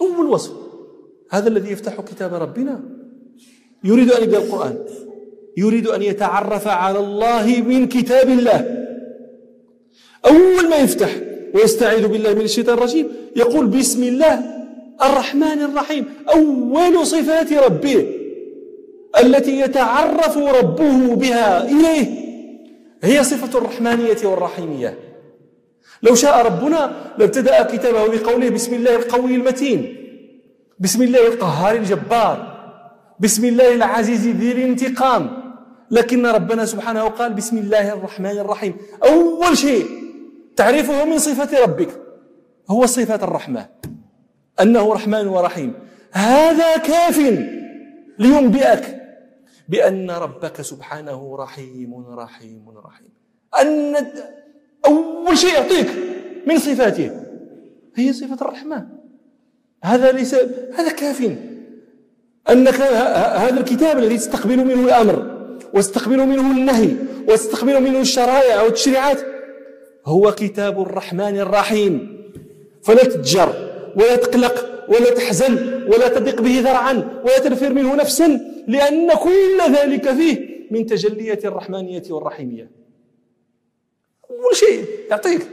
أول وصف هذا الذي يفتح كتاب ربنا. يريد أن يقرأ القرآن. يريد أن يتعرف على الله من كتاب الله. أول ما يفتح ويستعيذ بالله من الشيطان الرجيم يقول بسم الله الرحمن الرحيم. أول صفات ربه التي يتعرف ربه بها إليه هي صفة الرحمانية والرحيمية. لو شاء ربنا لابتدأ كتابه بقوله بسم الله القوي المتين بسم الله القهار الجبار بسم الله العزيز ذي الانتقام. لكن ربنا سبحانه قال بسم الله الرحمن الرحيم. أول شيء تعرفه من صفة ربك هو صفة الرحمة أنه رحمن ورحيم. هذا كاف لينبئك بأن ربك سبحانه رحيم رحيم رحيم. أن أول شيء يعطيك من صفاته. هي صفة الرحمة هذا ليس هذا كاف. أنك هذا الكتاب الذي تستقبل منه الأمر وتستقبل منه النهي وتستقبل منه الشرائع والتشريعات هو كتاب الرحمن الرحيم. فلا تتجر ولا تقلق ولا تحزن ولا تضيق به ذرعا ولا تنفر منه نفسا لأن كل ذلك فيه من تجلية الرحمانية والرحيمية. أول شيء يعطيك.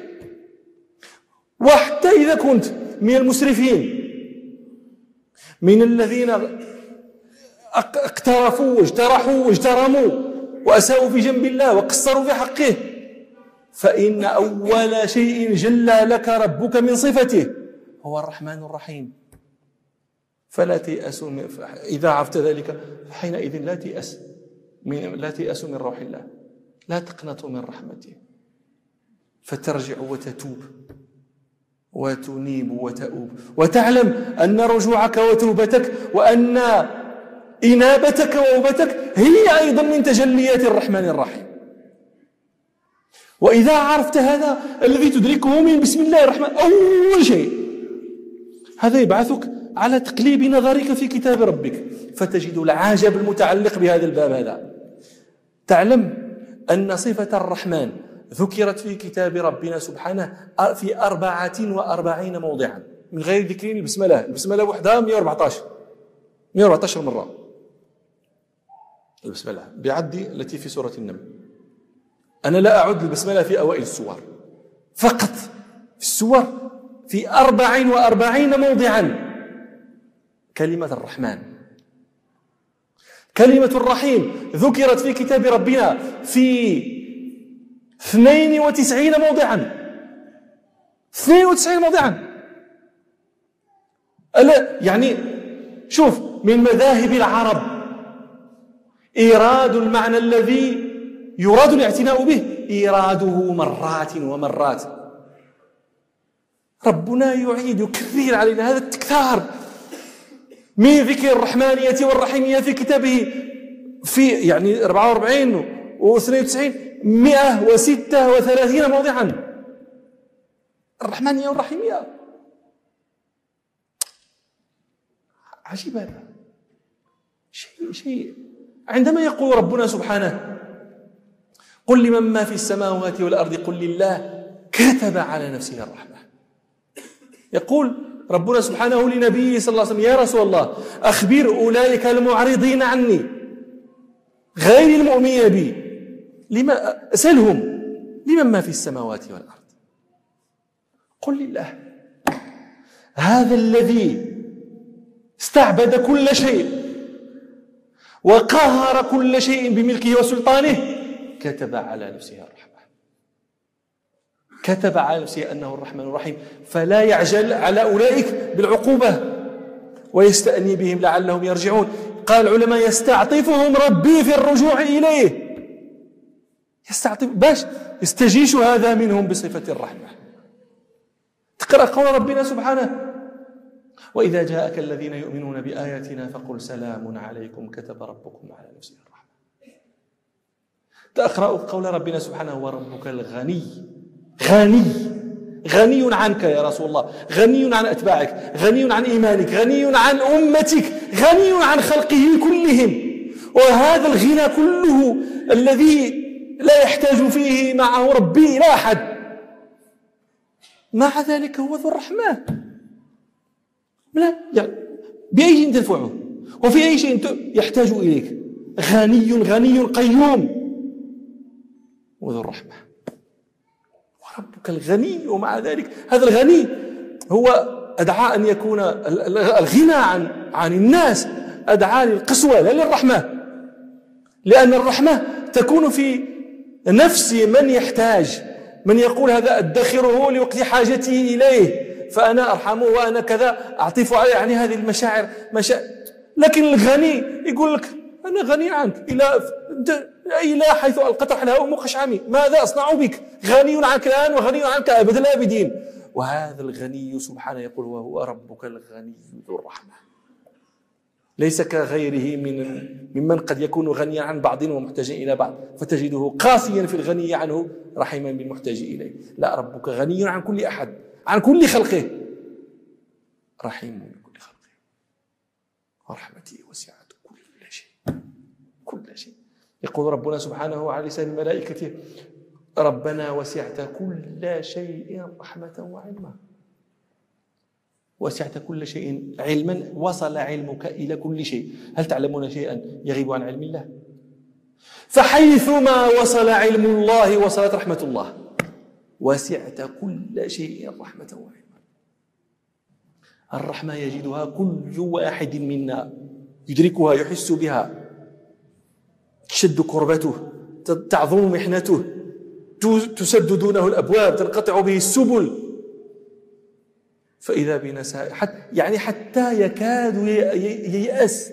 وحتى إذا كنت من المسرفين من الذين اقترفوا واجترحوا واجترموا وأساءوا في جنب الله وقصروا في حقه فإن أول شيء جلى لك ربك من صفته هو الرحمن الرحيم. فلا تيأسوا إذا عرفت ذلك حينئذ لا تيأس من لا تيأسوا من روح الله. لا تقنطوا من رحمته. فترجع وتتوب. وتنيب وتؤوب. وتعلم أن رجوعك وتوبتك وأن إنابتك وأوبتك هي أيضا من تجليات الرحمن الرحيم. وإذا عرفت هذا الذي تدركه من بسم الله الرحمن أول شيء هذا يبعثك على تقليب نظرك في كتاب ربك. فتجد العجب المتعلق بهذا الباب هذا. تعلم أن صفة الرحمن ذكرت في كتاب ربنا سبحانه في أربعة وأربعين موضعا. من غير ذكر البسملة البسملة وحدها 114 114 مرة. البسملة بعد التي في سورة النمل. أنا لا أعد البسملة في أوائل السور. فقط في السور في أربع وأربعين موضعا. كلمة الرحمن. كلمة الرحيم. ذكرت في كتاب ربنا في 92 موضعا. 92 موضعا. ألا يعني شوف من مذاهب العرب إيراد المعنى الذي يراد الاعتناء به. إيراده مرات ومرات. ربنا يعيد يكثر علينا هذا التكثار. من ذكر الرحمانية والرحيمية في كتابه في يعني 44 و 92 136 موضعا. الرحمانية والرحيمية. عجيب هذا. شيء شيء. عندما يقول ربنا سبحانه قل لمن ما في السماوات والأرض قل لله كتب على نفسه الرحمة. يقول ربنا سبحانه لنبيه صلى الله عليه وسلم يا رسول الله أخبر أولئك المعرضين عني غير المؤمنين بي. لما أسألهم لمن ما في السماوات والأرض؟ قل لله. هذا الذي استعبد كل شيء وقهر كل شيء بملكه وسلطانه كتب على نفسه الرحمة. كتب على نفسه أنه الرحمن الرحيم. فلا يعجل على أولئك بالعقوبة ويستأني بهم لعلهم يرجعون. قال العلماء يستعطفهم ربي في الرجوع إليه. يستعطف باش يستجيش هذا منهم بصفة الرحمة. تقرأ قول ربنا سبحانه وإذا جاءك الذين يؤمنون بآياتنا فقل سلام عليكم كتب ربكم على نفسه الرحمة. تقرأ قول ربنا سبحانه وربك الغني. غني. غني عنك يا رسول الله. غني عن أتباعك. غني عن إيمانك. غني عن أمتك. غني عن خلقه كلهم. وهذا الغنى كله الذي لا يحتاج فيه معه ربي إلى أحد. مع ذلك هو ذو الرحمة. لا يعني بأي شيء تنفعه وفي أي شيء يحتاج إليك. غني غني قيوم. وذو الرحمة. وربك الغني ومع ذلك. هذا الغني هو أدعى أن يكون الغنى عن عن الناس. أدعى للقسوة لا للرحمة. لأن الرحمة تكون في نفس من يحتاج من يقول هذا أدخره لوقت حاجتي إليه فأنا أرحمه وأنا كذا أعطف عليه يعني هذه المشاعر مشاعر لكن الغني يقول لك أنا غني عنك إلى إلى حيث ألقت رحلها أمك خشعمي ماذا أصنع بك؟ غني عنك الآن وغني عنك أبد الآبدين. وهذا الغني سبحانه يقول وهو ربك الغني ذو الرحمة. ليس كغيره من ممن قد يكون غنيا عن بعض ومحتاجا إلى بعض فتجده قاسيا في الغني عنه رحيما بالمحتاج إليه. لا ربك غني عن كل أحد عن كل خلقه. رحيم بكل خلقه. ورحمته وسعت كل شيء كل شيء. يقول ربنا سبحانه على لسان ملائكته ربنا وسعت كل شيء رحمة وعلما. وسعت كل شيء علما وصل علمك إلى كل شيء. هل تعلمون شيئا يغيب عن علم الله؟ فحيثما وصل علم الله وصلت رحمة الله. وسعت كل شيء رحمة وعلما. الرحمة يجدها كل واحد منا يدركها يحس بها. تشد كربته تعظم محنته. تسد دونه الأبواب تنقطع به السبل. فإذا بنساء حتى يعني حتى يكاد ييأس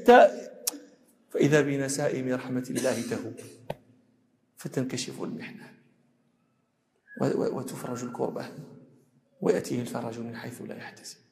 فإذا بنسائم رحمة الله تهب فتنكشف المحنة. وتفرج الكربة. ويأتيه الفرج من حيث لا يحتسب.